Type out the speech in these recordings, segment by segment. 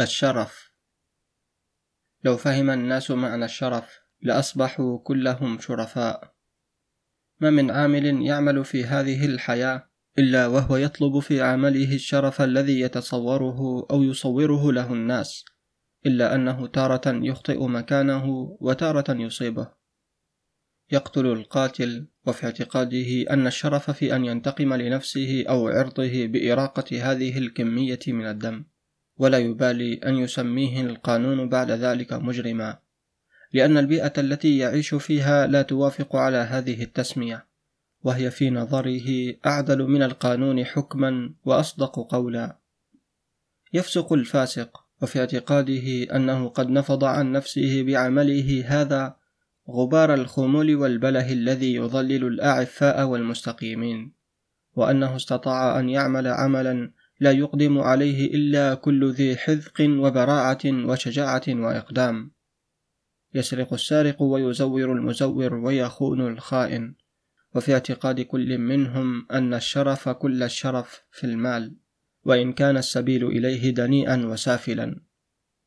الشرف. لو فهم الناس معنى الشرف لأصبحوا كلهم شرفاء. ما من عامل يعمل في هذه الحياة إلا وهو يطلب في عمله الشرف الذي يتصوره أو يصوره له الناس إلا أنه تارة يخطئ مكانه وتارة يصيبه. يقتل القاتل وفي اعتقاده أن الشرف في أن ينتقم لنفسه أو عرضه بإراقة هذه الكمية من الدم. ولا يبالي أن يسميه القانون بعد ذلك مجرما لأن البيئة التي يعيش فيها لا توافق على هذه التسمية وهي في نظره أعدل من القانون حكما وأصدق قولا. يفسق الفاسق وفي اعتقاده أنه قد نفض عن نفسه بعمله هذا غبار الخمول والبله الذي يضلل الأعفاء والمستقيمين وأنه استطاع أن يعمل عملا لا يقدم عليه إلا كل ذي حذق وبراعة وشجاعة وإقدام. يسرق السارق ويزور المزور ويخون الخائن. وفي اعتقاد كل منهم أن الشرف كل الشرف في المال. وإن كان السبيل إليه دنيئا وسافلا.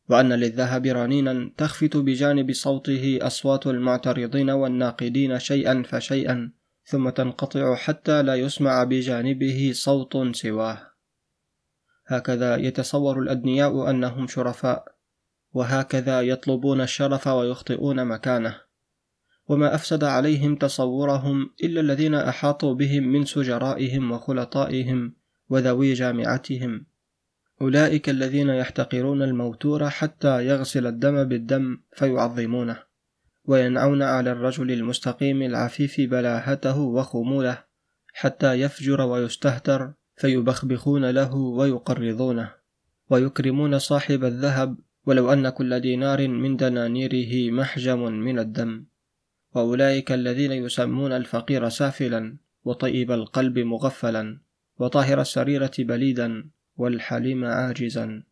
وأن للذهب رنينا تخفت بجانب صوته أصوات المعترضين والناقدين شيئا فشيئا. ثم تنقطع حتى لا يسمع بجانبه صوت سواه. هكذا يتصور الأدنياء أنهم شرفاء وهكذا يطلبون الشرف ويخطئون مكانه. وما أفسد عليهم تصورهم إلا الذين أحاطوا بهم من سجرائهم وخلطائهم وذوي جامعتهم. أولئك الذين يحتقرون الموتور حتى يغسل الدم بالدم فيعظمونه وينعون على الرجل المستقيم العفيف بلاهته وخموله حتى يفجر ويستهتر فيبخبخون له ويقرضونه ويكرمون صاحب الذهب ولو أن كل دينار من دنانيره محجم من الدم وأولئك الذين يسمون الفقير سافلا وطيب القلب مغفلا وطاهر السريرة بليدا والحليم عاجزا.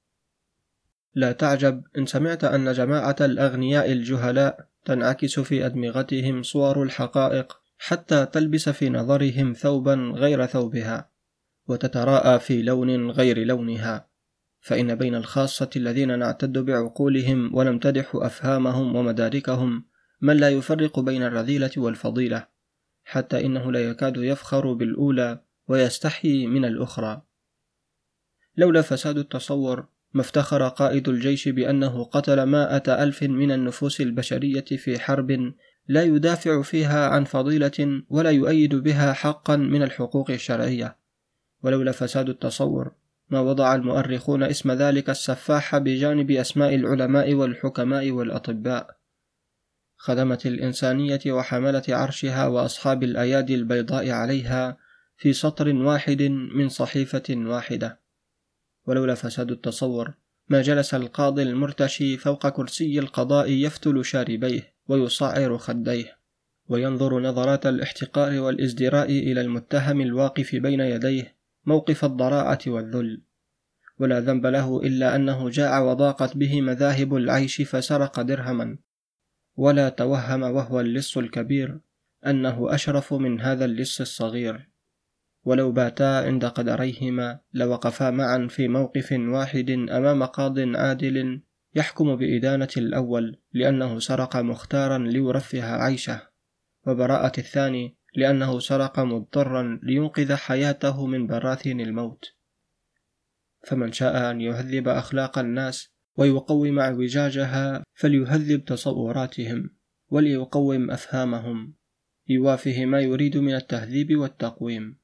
لا تعجب إن سمعت أن جماعة الأغنياء الجهلاء تنعكس في أدمغتهم صور الحقائق حتى تلبس في نظرهم ثوبا غير ثوبها. وتتراءى في لون غير لونها. فإن بين الخاصة الذين نعتد بعقولهم ونمتدح أفهامهم ومداركهم من لا يفرق بين الرذيلة والفضيلة حتى إنه لا يكاد يفخر بالأولى ويستحيي من الأخرى. لولا فساد التصور ما افتخر قائد الجيش بأنه قتل مائة ألف من النفوس البشرية في حرب لا يدافع فيها عن فضيلة ولا يؤيد بها حقا من الحقوق الشرعية. ولولا فساد التصور ما وضع المؤرخون اسم ذلك السفاح بجانب أسماء العلماء والحكماء والأطباء. خدمة الإنسانية وحملة عرشها وأصحاب الأيادي البيضاء عليها في سطر واحد من صحيفة واحدة. ولولا فساد التصور ما جلس القاضي المرتشي فوق كرسي القضاء يفتل شاربيه ويصعر خديه وينظر نظرات الاحتقار والازدراء إلى المتهم الواقف بين يديه موقف الضراعة والذل. ولا ذنب له إلا أنه جاع وضاقت به مذاهب العيش فسرق درهما. ولا توهم وهو اللص الكبير أنه أشرف من هذا اللص الصغير. ولو باتا عند قدريهما لوقفا معا في موقف واحد أمام قاض عادل يحكم بإدانة الأول لأنه سرق مختارا ليرفه عيشه. وبراءة الثاني لأنه سرق مضطرا لينقذ حياته من براثن الموت. فمن شاء أن يهذب أخلاق الناس ويقوم اعوجاجها فليهذب تصوراتهم وليقوم أفهامهم. يوافه ما يريد من التهذيب والتقويم.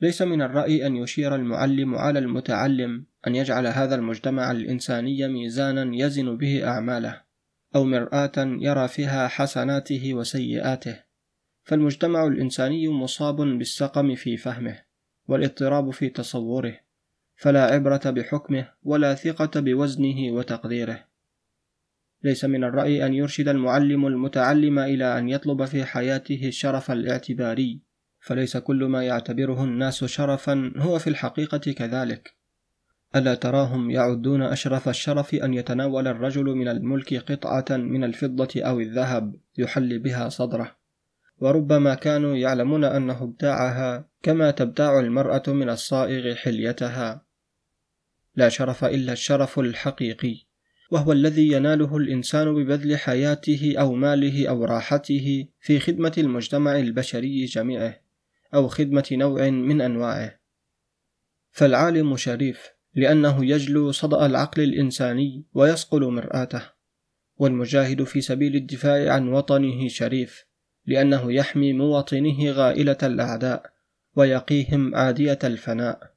ليس من الرأي أن يشير المعلم على المتعلم أن يجعل هذا المجتمع الإنساني ميزانا يزن به أعماله أو مرآة يرى فيها حسناته وسيئاته. فالمجتمع الإنساني مصاب بالسقم في فهمه والإضطراب في تصوره فلا عبرة بحكمه ولا ثقة بوزنه وتقديره. ليس من الرأي أن يرشد المعلم المتعلم إلى أن يطلب في حياته الشرف الاعتباري فليس كل ما يعتبره الناس شرفا هو في الحقيقة كذلك. ألا تراهم يعدون أشرف الشرف أن يتناول الرجل من الملك قطعة من الفضة أو الذهب يحل بها صدره؟ وربما كانوا يعلمون أنه ابتاعها كما تبتاع المرأة من الصائغ حليتها. لا شرف إلا الشرف الحقيقي وهو الذي يناله الإنسان ببذل حياته أو ماله أو راحته في خدمة المجتمع البشري جميعه أو خدمة نوع من أنواعه. فالعالم شريف لأنه يجلو صدأ العقل الإنساني ويصقل مرآته والمجاهد في سبيل الدفاع عن وطنه شريف. لأنه يحمي مواطنيه غائلة الأعداء ويقيهم عادية الفناء.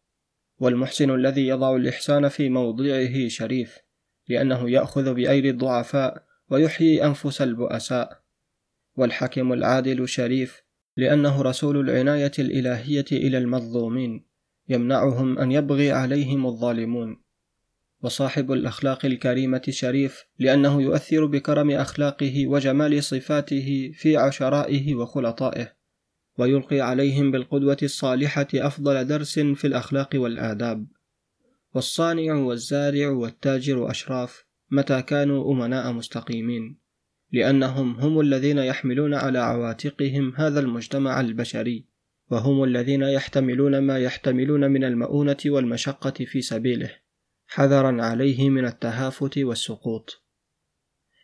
والمحسن الذي يضع الإحسان في موضعه شريف لأنه يأخذ بأيدي الضعفاء ويحيي أنفس البؤساء. والحكم العادل شريف لأنه رسول العناية الإلهية إلى المظلومين يمنعهم أن يبغي عليهم الظالمون. وصاحب الأخلاق الكريمة شريف لأنه يؤثر بكرم أخلاقه وجمال صفاته في عشرائه وخلطائه ويلقي عليهم بالقدوة الصالحة أفضل درس في الأخلاق والآداب. والصانع والزارع والتاجر أشراف متى كانوا أمناء مستقيمين لأنهم هم الذين يحملون على عواتقهم هذا المجتمع البشري وهم الذين يحتملون ما يحتملون من المؤونة والمشقة في سبيله. حذرا عليه من التهافت والسقوط.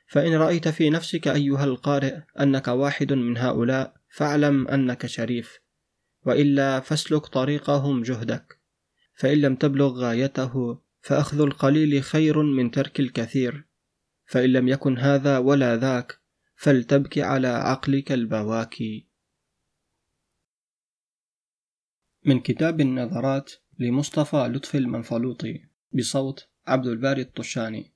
فإن رأيت في نفسك أيها القارئ أنك واحد من هؤلاء فاعلم أنك شريف وإلا فاسلك طريقهم جهدك. فإن لم تبلغ غايته فأخذ القليل خير من ترك الكثير. فإن لم يكن هذا ولا ذاك فلتبكي على عقلك البواكي. من كتاب النظرات لمصطفى لطفي المنفلوطي. بصوت عبد الباري الطشاني.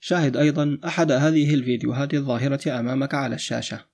شاهد أيضا أحد هذه الفيديوهات الظاهرة أمامك على الشاشة.